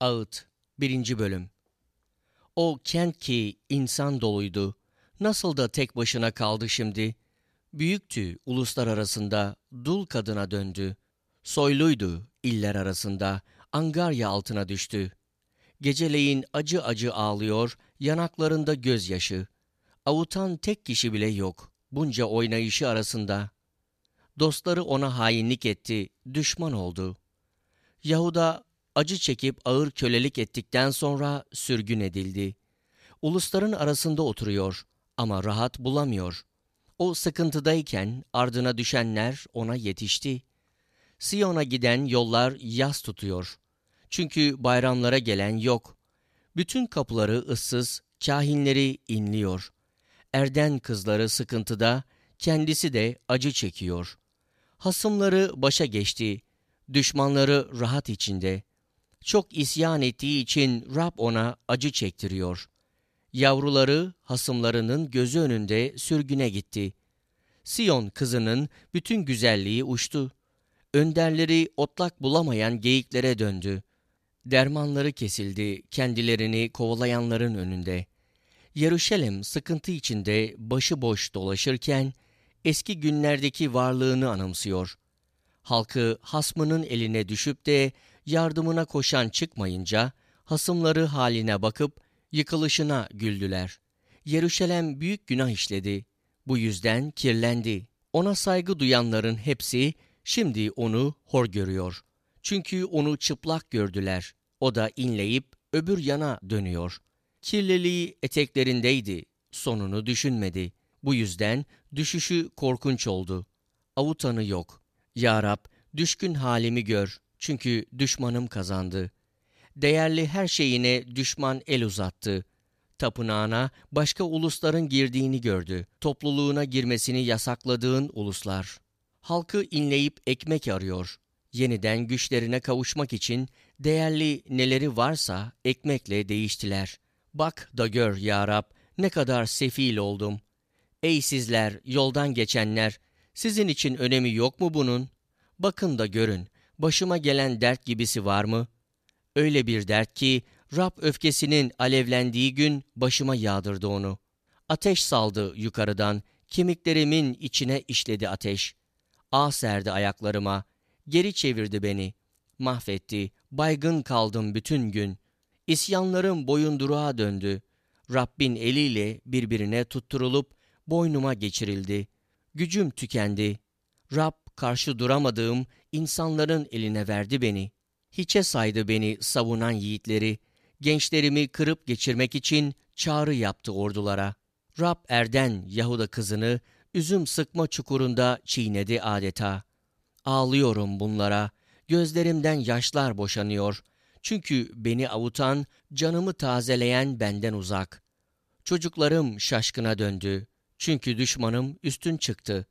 Ağıt 1. Bölüm O kent ki insan doluydu, nasıl da tek başına kaldı şimdi. Büyüktü uluslar arasında, dul kadına döndü. Soyluydu iller arasında, angarya altına düştü. Geceleyin acı acı ağlıyor, yanaklarında gözyaşı. Avutan tek kişi bile yok, bunca oynayışı arasında. Dostları ona hainlik etti, düşman oldu. Yahuda acı çekip ağır kölelik ettikten sonra sürgün edildi. Ulusların arasında oturuyor ama rahat bulamıyor. O sıkıntıdayken ardına düşenler ona yetişti. Siyon'a giden yollar yas tutuyor. Çünkü bayramlara gelen yok. Bütün kapıları ıssız, kahinleri inliyor. Erden kızları sıkıntıda, kendisi de acı çekiyor. Hasımları başa geçti, düşmanları rahat içinde. Çok isyan ettiği için Rab ona acı çektiriyor. Yavruları hasımlarının gözü önünde sürgüne gitti. Siyon kızının bütün güzelliği uçtu. Önderleri otlak bulamayan geyiklere döndü. Dermanları kesildi kendilerini kovalayanların önünde. Yeruşalem sıkıntı içinde başıboş dolaşırken eski günlerdeki varlığını anımsıyor. Halkı hasmının eline düşüp de yardımına koşan çıkmayınca hasımları haline bakıp yıkılışına güldüler. Yeruşalem büyük günah işledi. Bu yüzden kirlendi. Ona saygı duyanların hepsi şimdi onu hor görüyor. Çünkü onu çıplak gördüler. O da inleyip öbür yana dönüyor. Kirliliği eteklerindeydi. Sonunu düşünmedi. Bu yüzden düşüşü korkunç oldu. Avutanı yok. Ya Rab, düşkün halimi gör. Çünkü düşmanım kazandı. Değerli her şeyine düşman el uzattı. Tapınağına başka ulusların girdiğini gördü. Topluluğuna girmesini yasakladığın uluslar. Halkı inleyip ekmek arıyor. Yeniden güçlerine kavuşmak için değerli neleri varsa ekmekle değiştiler. Bak da gör ya Rab, ne kadar sefil oldum. Ey sizler, yoldan geçenler, sizin için önemi yok mu bunun? Bakın da görün, başıma gelen dert gibisi var mı? Öyle bir dert ki Rab öfkesinin alevlendiği gün başıma yağdırdı onu. Ateş saldı yukarıdan, kemiklerimin içine işledi ateş. Ağ serdi ayaklarıma, geri çevirdi beni. Mahvetti, baygın kaldım bütün gün. İsyanlarım boyunduruğa döndü. Rabbin eliyle birbirine tutturulup boynuma geçirildi. Gücüm tükendi. Rab karşı duramadığım insanların eline verdi beni. Hiçe saydı beni savunan yiğitleri. Gençlerimi kırıp geçirmek için çağrı yaptı ordulara. Rab Erden Yahuda kızını üzüm sıkma çukurunda çiğnedi adeta. Ağlıyorum bunlara, gözlerimden yaşlar boşanıyor. Çünkü beni avutan, canımı tazeleyen benden uzak. Çocuklarım şaşkına döndü. Çünkü düşmanım üstün çıktı.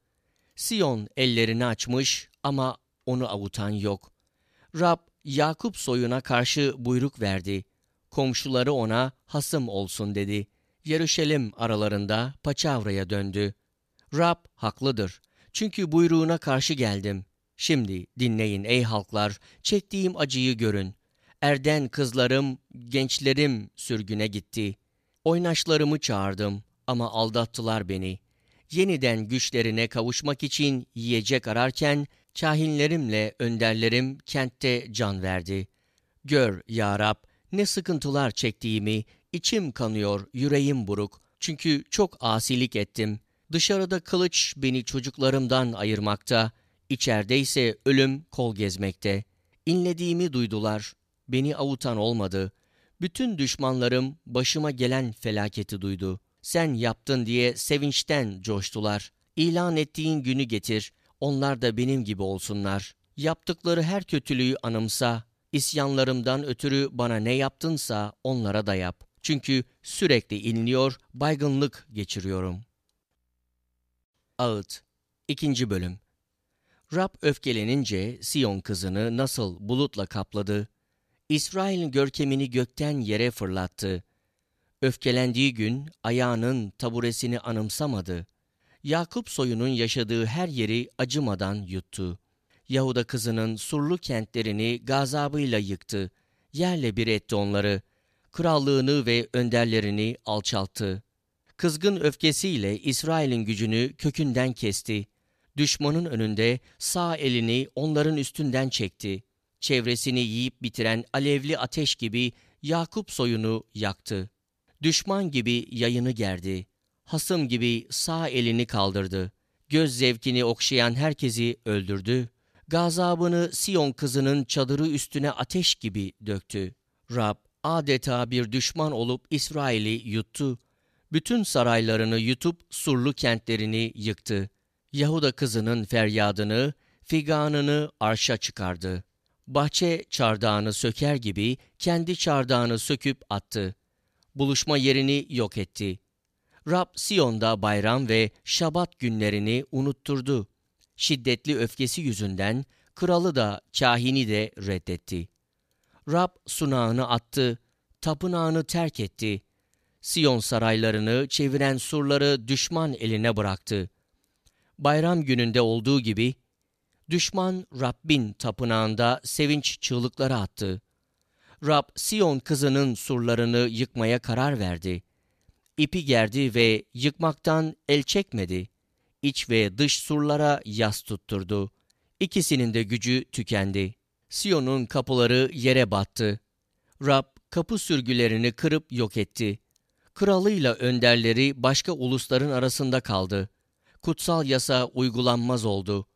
Siyon ellerini açmış ama onu avutan yok. Rab Yakup soyuna karşı buyruk verdi. Komşuları ona hasım olsun dedi. Yeruşalim aralarında paçavraya döndü. Rab haklıdır. Çünkü buyruğuna karşı geldim. Şimdi dinleyin ey halklar, çektiğim acıyı görün. Erden kızlarım, gençlerim sürgüne gitti. Oynaşlarımı çağırdım ama aldattılar beni. Yeniden güçlerine kavuşmak için yiyecek ararken kahinlerimle önderlerim kentte can verdi. Gör ya Rab ne sıkıntılar çektiğimi, içim kanıyor, yüreğim buruk. Çünkü çok asilik ettim. Dışarıda kılıç beni çocuklarımdan ayırmakta, içeride ise ölüm kol gezmekte. İnlediğimi duydular, beni avutan olmadı. Bütün düşmanlarım başıma gelen felaketi duydu. Sen yaptın diye sevinçten coştular. İlan ettiğin günü getir, onlar da benim gibi olsunlar. Yaptıkları her kötülüğü anımsa, isyanlarımdan ötürü bana ne yaptınsa onlara da yap. Çünkü sürekli inliyor, baygınlık geçiriyorum. Ağıt 2. Bölüm Rab öfkelenince Siyon kızını nasıl bulutla kapladı, İsrail'in görkemini gökten yere fırlattı. Öfkelendiği gün ayağının taburesini anımsamadı. Yakup soyunun yaşadığı her yeri acımadan yuttu. Yahuda kızının surlu kentlerini gazabıyla yıktı. yerle bir etti onları. Krallığını ve önderlerini alçalttı. Kızgın öfkesiyle İsrail'in gücünü kökünden kesti. Düşmanın önünde sağ elini onların üstünden çekti. Çevresini yiyip bitiren alevli ateş gibi Yakup soyunu yaktı. Düşman gibi yayını gerdi. Hasım gibi sağ elini kaldırdı. Göz zevkini okşayan herkesi öldürdü. Gazabını Siyon kızının çadırı üstüne ateş gibi döktü. Rab adeta bir düşman olup İsrail'i yuttu. Bütün saraylarını yutup surlu kentlerini yıktı. Yahuda kızının feryadını, figanını arşa çıkardı. Bahçe çardağını söker gibi kendi çardağını söküp attı. Buluşma yerini yok etti. Rab Siyon'da bayram ve şabat günlerini unutturdu. Şiddetli öfkesi yüzünden kralı da kahini de reddetti. Rab sunağını attı, tapınağını terk etti. Siyon saraylarını çeviren surları düşman eline bıraktı. Bayram gününde olduğu gibi düşman Rabbin tapınağında sevinç çığlıkları attı. Rab Siyon kızının surlarını yıkmaya karar verdi. İpi gerdi ve yıkmaktan el çekmedi. İç ve dış surlara yas tutturdu. İkisinin de gücü tükendi. Siyon'un kapıları yere battı. Rab kapı sürgülerini kırıp yok etti. Kralıyla önderleri başka ulusların arasında kaldı. Kutsal yasa uygulanmaz oldu.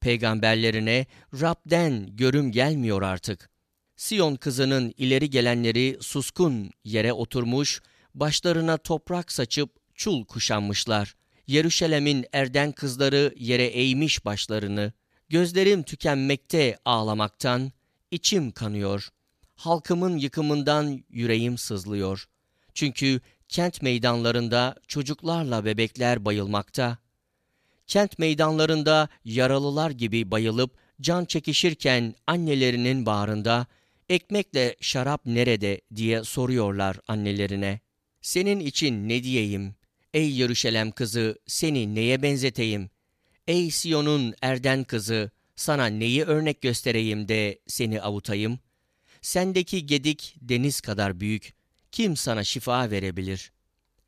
Peygamberlerine Rab'den görüm gelmiyor artık. Siyon kızının ileri gelenleri suskun yere oturmuş, başlarına toprak saçıp çul kuşanmışlar. Yeruşalem'in erden kızları yere eğmiş başlarını. Gözlerim tükenmekte ağlamaktan, içim kanıyor. Halkımın yıkımından yüreğim sızlıyor. Çünkü kent meydanlarında çocuklarla bebekler bayılmakta. Kent meydanlarında yaralılar gibi bayılıp can çekişirken annelerinin bağrında ekmekle şarap nerede diye soruyorlar annelerine. Senin için ne diyeyim? Ey Yeruşalem kızı seni neye benzeteyim? Ey Siyon'un erden kızı sana neyi örnek göstereyim de seni avutayım? Sendeki gedik deniz kadar büyük. Kim sana şifa verebilir?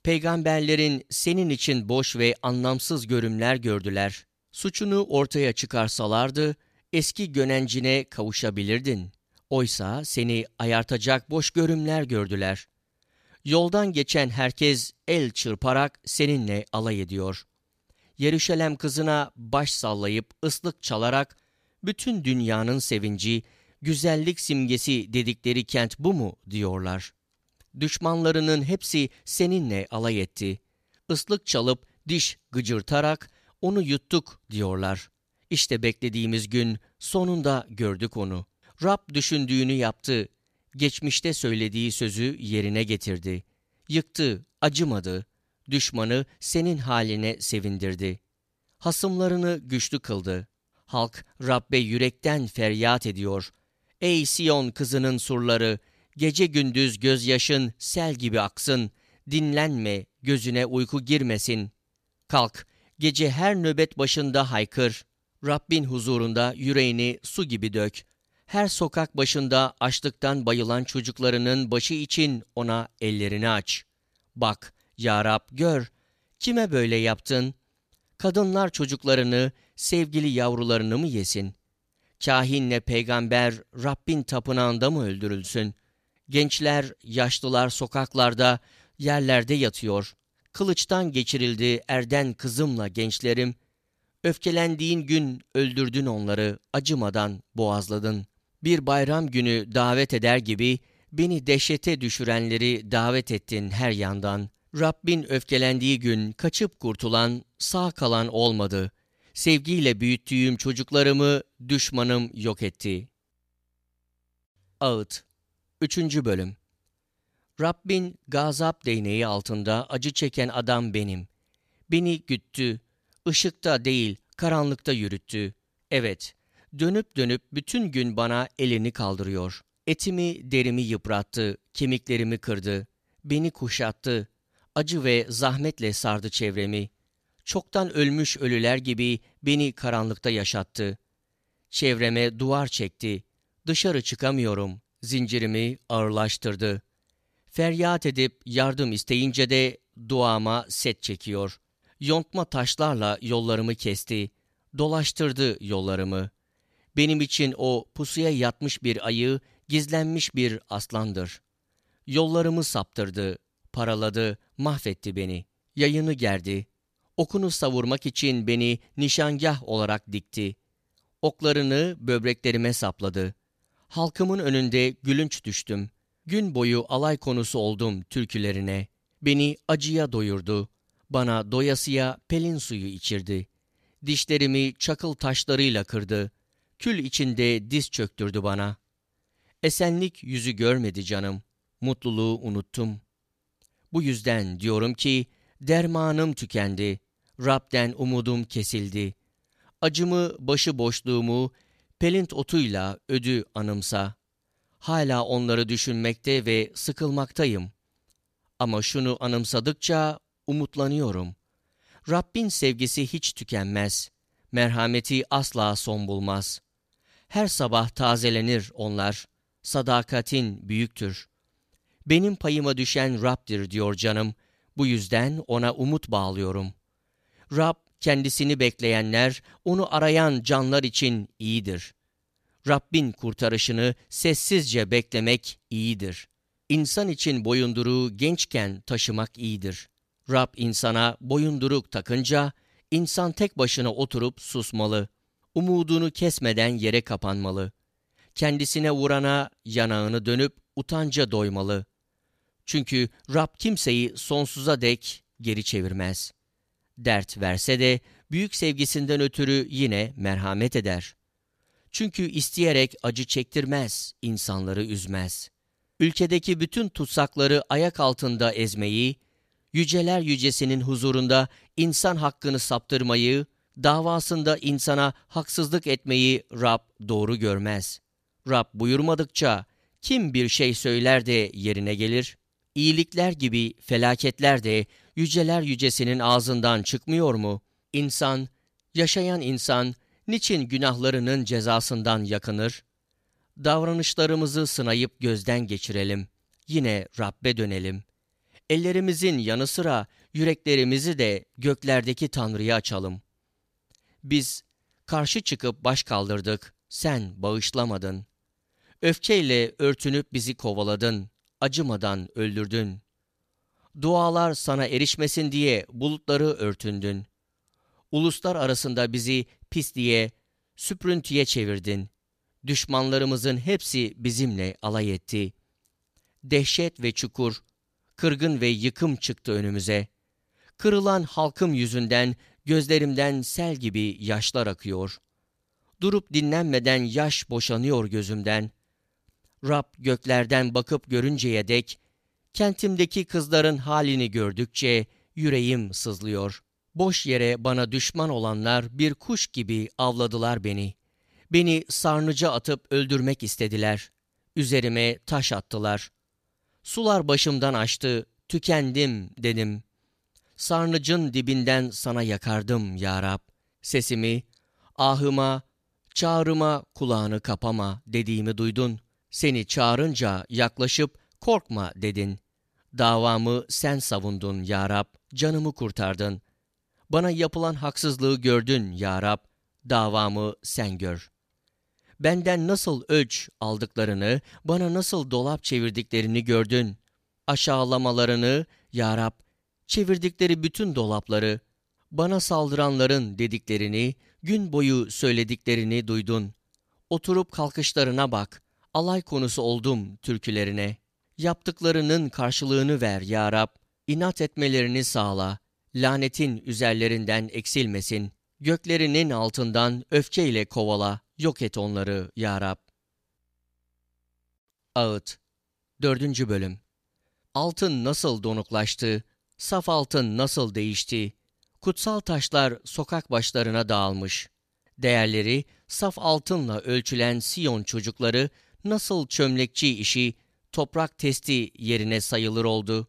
Peygamberlerin senin için boş ve anlamsız görümler gördüler. Suçunu ortaya çıkarsalardı eski gönencine kavuşabilirdin. Oysa seni ayartacak boş görümler gördüler. Yoldan geçen herkes el çırparak seninle alay ediyor. Yeruşalem kızına baş sallayıp ıslık çalarak bütün dünyanın sevinci, güzellik simgesi dedikleri kent bu mu diyorlar. Düşmanlarının hepsi seninle alay etti. Islık çalıp diş gıcırtarak onu yuttuk diyorlar. İşte beklediğimiz gün sonunda gördük onu. Rab düşündüğünü yaptı. Geçmişte söylediği sözü yerine getirdi. Yıktı, acımadı. Düşmanı senin haline sevindirdi. Hasımlarını güçlü kıldı. Halk Rabbe yürekten feryat ediyor. Ey Siyon kızının surları, gece gündüz gözyaşın sel gibi aksın. Dinlenme, gözüne uyku girmesin. Kalk, gece her nöbet başında haykır. Rabbin huzurunda yüreğini su gibi dök. Her sokak başında açlıktan bayılan çocuklarının başı için ona ellerini aç. Bak, ya Rab gör, kime böyle yaptın? Kadınlar çocuklarını, sevgili yavrularını mı yesin? Kahinle peygamber Rabbin tapınağında mı öldürülsün? Gençler, yaşlılar sokaklarda, yerlerde yatıyor. Kılıçtan geçirildi erden kızımla gençlerim. Öfkelendiğin gün öldürdün onları, acımadan boğazladın. Bir bayram günü davet eder gibi beni dehşete düşürenleri davet ettin her yandan. Rabbin öfkelendiği gün kaçıp kurtulan, sağ kalan olmadı. Sevgiyle büyüttüğüm çocuklarımı düşmanım yok etti. Ağıt 3. Bölüm Rabbin gazap değneği altında acı çeken adam benim. Beni güttü, ışıkta değil karanlıkta yürüttü. Evet, dönüp dönüp bütün gün bana elini kaldırıyor. Etimi derimi yıprattı, kemiklerimi kırdı, beni kuşattı, acı ve zahmetle sardı çevremi. Çoktan ölmüş ölüler gibi beni karanlıkta yaşattı. Çevreme duvar çekti, dışarı çıkamıyorum, zincirimi ağırlaştırdı. Feryat edip yardım isteyince de duama set çekiyor. Yontma taşlarla yollarımı kesti, dolaştırdı yollarımı. Benim için o pusuya yatmış bir ayı, gizlenmiş bir aslandır. Yollarımı saptırdı, paraladı, mahvetti beni. Yayını gerdi. Okunu savurmak için beni nişangah olarak dikti. Oklarını böbreklerime sapladı. Halkımın önünde gülünç düştüm. Gün boyu alay konusu oldum türkülerine. Beni acıya doyurdu. Bana doyasıya pelin suyu içirdi. Dişlerimi çakıl taşlarıyla kırdı. Kül içinde diz çöktürdü bana. Esenlik yüzü görmedi canım. Mutluluğu unuttum. Bu yüzden diyorum ki dermanım tükendi. Rab'den umudum kesildi. Acımı, başı boşluğumu pelint otuyla ödü anımsa. Hala onları düşünmekte ve sıkılmaktayım. Ama şunu anımsadıkça umutlanıyorum. Rabbin sevgisi hiç tükenmez. Merhameti asla son bulmaz. Her sabah tazelenir onlar. Sadakatin büyüktür. Benim payıma düşen Rab'dir diyor canım. Bu yüzden ona umut bağlıyorum. Rab kendisini bekleyenler, onu arayan canlar için iyidir. Rabbin kurtarışını sessizce beklemek iyidir. İnsan için boyunduruğu gençken taşımak iyidir. Rab insana boyunduruk takınca, insan tek başına oturup susmalı. Umudunu kesmeden yere kapanmalı. Kendisine vurana yanağını dönüp utanca doymalı. Çünkü Rab kimseyi sonsuza dek geri çevirmez. Dert verse de büyük sevgisinden ötürü yine merhamet eder. Çünkü isteyerek acı çektirmez, insanları üzmez. Ülkedeki bütün tutsakları ayak altında ezmeyi, yüceler yücesinin huzurunda insan hakkını saptırmayı, davasında insana haksızlık etmeyi Rab doğru görmez. Rab buyurmadıkça kim bir şey söyler de yerine gelir? İyilikler gibi felaketler de yüceler yücesinin ağzından çıkmıyor mu? İnsan, yaşayan insan niçin günahlarının cezasından yakınır? Davranışlarımızı sınayıp gözden geçirelim. Yine Rabbe dönelim. Ellerimizin yanı sıra yüreklerimizi de göklerdeki Tanrı'ya açalım. Biz karşı çıkıp baş kaldırdık, sen bağışlamadın. Öfkeyle örtünüp bizi kovaladın, acımadan öldürdün. Dualar sana erişmesin diye bulutları örtündün. Uluslar arasında bizi pisliğe, süprüntüye çevirdin. Düşmanlarımızın hepsi bizimle alay etti. Dehşet ve çukur, kırgın ve yıkım çıktı önümüze. Kırılan halkım yüzünden gözlerimden sel gibi yaşlar akıyor. Durup dinlenmeden yaş boşanıyor gözümden. Rab göklerden bakıp görünceye dek, kentimdeki kızların halini gördükçe yüreğim sızlıyor. Boş yere bana düşman olanlar bir kuş gibi avladılar beni. Beni sarnıca atıp öldürmek istediler. Üzerime taş attılar. Sular başımdan açtı, tükendim dedim. Sarnıcın dibinden sana yakardım ya Rab. Sesimi, ahıma, çağrıma kulağını kapama dediğimi duydun. Seni çağırınca yaklaşıp korkma dedin. Davamı sen savundun ya Rab, canımı kurtardın. Bana yapılan haksızlığı gördün ya Rab, davamı sen gör. Benden nasıl ölç aldıklarını, bana nasıl dolap çevirdiklerini gördün. Aşağılamalarını, ya Rab, çevirdikleri bütün dolapları, bana saldıranların dediklerini, gün boyu söylediklerini duydun. Oturup kalkışlarına bak, alay konusu oldum türkülerine. Yaptıklarının karşılığını ver ya Rab, inat etmelerini sağla, lanetin üzerlerinden eksilmesin, göklerinin altından öfkeyle kovala, yok et onları ya Rab. Ağıt 4. Bölüm Altın nasıl donuklaştı, saf altın nasıl değişti, kutsal taşlar sokak başlarına dağılmış. Değerleri saf altınla ölçülen Siyon çocukları nasıl çömlekçi işi toprak testi yerine sayılır oldu.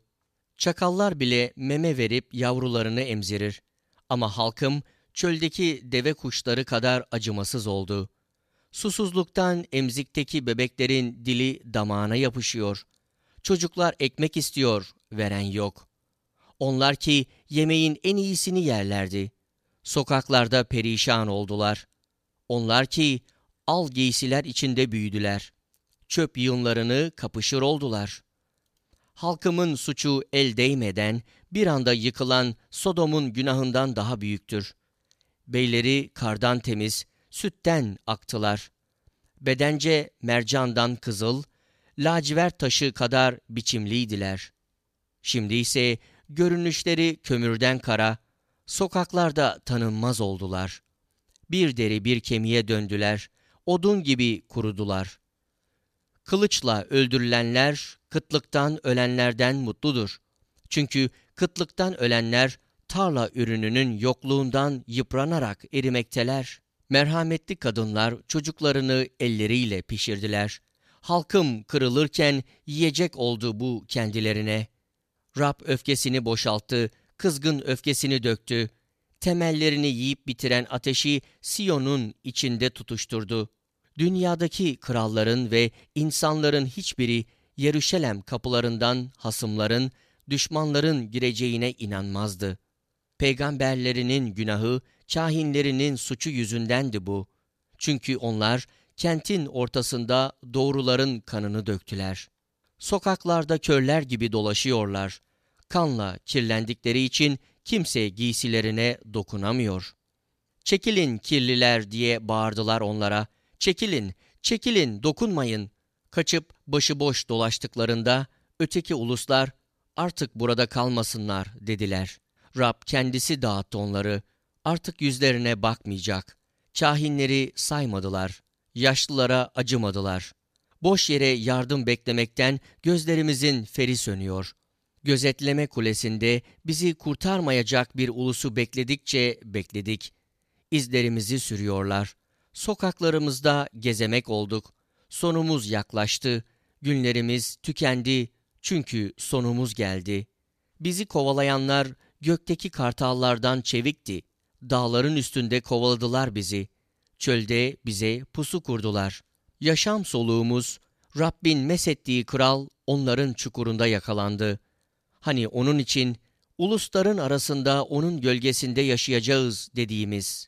Çakallar bile meme verip yavrularını emzirir. Ama halkım çöldeki deve kuşları kadar acımasız oldu. Susuzluktan emzikteki bebeklerin dili damağına yapışıyor. Çocuklar ekmek istiyor, veren yok. Onlar ki yemeğin en iyisini yerlerdi. Sokaklarda perişan oldular. Onlar ki al giysiler içinde büyüdüler. Çöp yığınlarını kapışır oldular. Halkımın suçu el değmeden bir anda yıkılan Sodom'un günahından daha büyüktür. Beyleri kardan temiz, sütten aktılar. Bedence mercandan kızıl, lacivert taşı kadar biçimliydiler. Şimdi ise görünüşleri kömürden kara, sokaklarda tanınmaz oldular. Bir deri bir kemiğe döndüler, odun gibi kurudular. Kılıçla öldürülenler, kıtlıktan ölenlerden mutludur. Çünkü kıtlıktan ölenler, tarla ürününün yokluğundan yıpranarak erimekteler. Merhametli kadınlar çocuklarını elleriyle pişirdiler. Halkım kırılırken yiyecek oldu bu kendilerine. Rab öfkesini boşalttı, kızgın öfkesini döktü. Temellerini yiyip bitiren ateşi Siyon'un içinde tutuşturdu. Dünyadaki kralların ve insanların hiçbiri Yeruşalem kapılarından hasımların, düşmanların gireceğine inanmazdı. Peygamberlerinin günahı, kahinlerinin suçu yüzündendi bu. Çünkü onlar kentin ortasında doğruların kanını döktüler. Sokaklarda körler gibi dolaşıyorlar. Kanla kirlendikleri için kimse giysilerine dokunamıyor. Çekilin kirliler diye bağırdılar onlara. Çekilin, çekilin, dokunmayın. Kaçıp başıboş dolaştıklarında öteki uluslar artık burada kalmasınlar dediler. Rab kendisi dağıttı onları. Artık yüzlerine bakmayacak. Kahinleri saymadılar. Yaşlılara acımadılar. Boş yere yardım beklemekten gözlerimizin feri sönüyor. Gözetleme kulesinde bizi kurtarmayacak bir ulusu bekledikçe bekledik. İzlerimizi sürüyorlar. Sokaklarımızda gezemek olduk. Sonumuz yaklaştı. Günlerimiz tükendi çünkü sonumuz geldi. Bizi kovalayanlar gökteki kartallardan çevikti. Dağların üstünde kovaladılar bizi. Çölde bize pusu kurdular. Yaşam soluğumuz, Rabbin mesettiği kral onların çukurunda yakalandı. Hani onun için ulusların arasında onun gölgesinde yaşayacağız dediğimiz.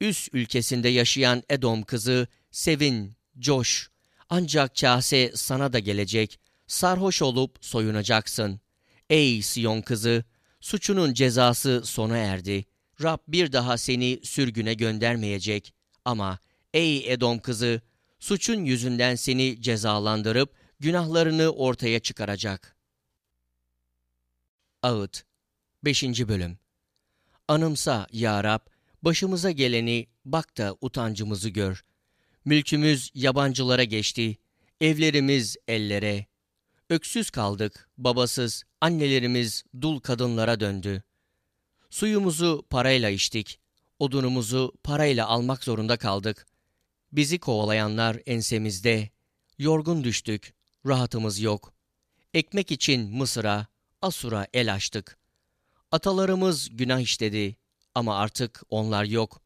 Üst ülkesinde yaşayan Edom kızı, sevin, coş. Ancak kase sana da gelecek. Sarhoş olup soyunacaksın. Ey Siyon kızı, suçunun cezası sona erdi. Rab bir daha seni sürgüne göndermeyecek. Ama ey Edom kızı, suçun yüzünden seni cezalandırıp günahlarını ortaya çıkaracak. Ağıt 5. Bölüm Anımsa ya Rab, başımıza geleni bak da utancımızı gör. Mülkümüz yabancılara geçti, evlerimiz ellere. Öksüz kaldık, babasız, annelerimiz dul kadınlara döndü. Suyumuzu parayla içtik, odunumuzu parayla almak zorunda kaldık. Bizi kovalayanlar ensemizde, yorgun düştük, rahatımız yok. Ekmek için Mısır'a, Asur'a el açtık. Atalarımız günah işledi ama artık onlar yok.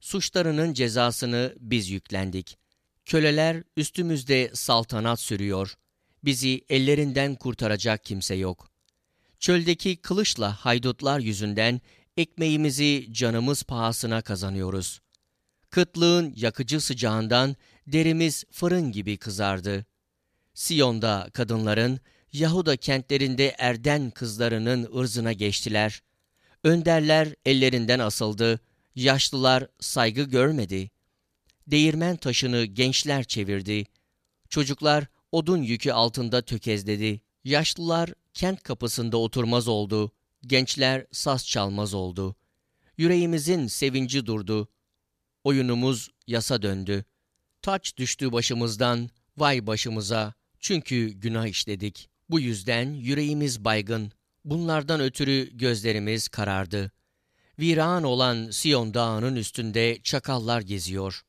Suçlarının cezasını biz yüklendik. Köleler üstümüzde saltanat sürüyor. Bizi ellerinden kurtaracak kimse yok. Çöldeki kılıçla haydutlar yüzünden ekmeğimizi canımız pahasına kazanıyoruz. Kıtlığın yakıcı sıcağından derimiz fırın gibi kızardı. Siyon'da kadınların, Yahuda kentlerinde erden kızlarının ırzına geçtiler. Önderler ellerinden asıldı, yaşlılar saygı görmedi. Değirmen taşını gençler çevirdi. Çocuklar odun yükü altında tökezledi. Yaşlılar kent kapısında oturmaz oldu. Gençler saz çalmaz oldu. Yüreğimizin sevinci durdu. Oyunumuz yasa döndü. Taç düştü başımızdan, vay başımıza. Çünkü günah işledik. Bu yüzden yüreğimiz baygın. Bunlardan ötürü gözlerimiz karardı. Viran olan Siyon dağının üstünde çakallar geziyor.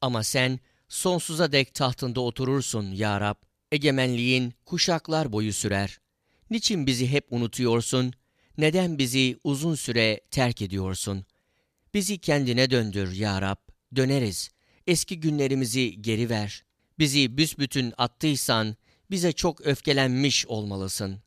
Ama sen sonsuza dek tahtında oturursun ya Rab. Egemenliğin kuşaklar boyu sürer. Niçin bizi hep unutuyorsun? Neden bizi uzun süre terk ediyorsun? Bizi kendine döndür ya Rab. Döneriz. Eski günlerimizi geri ver. Bizi büsbütün attıysan bize çok öfkelenmiş olmalısın.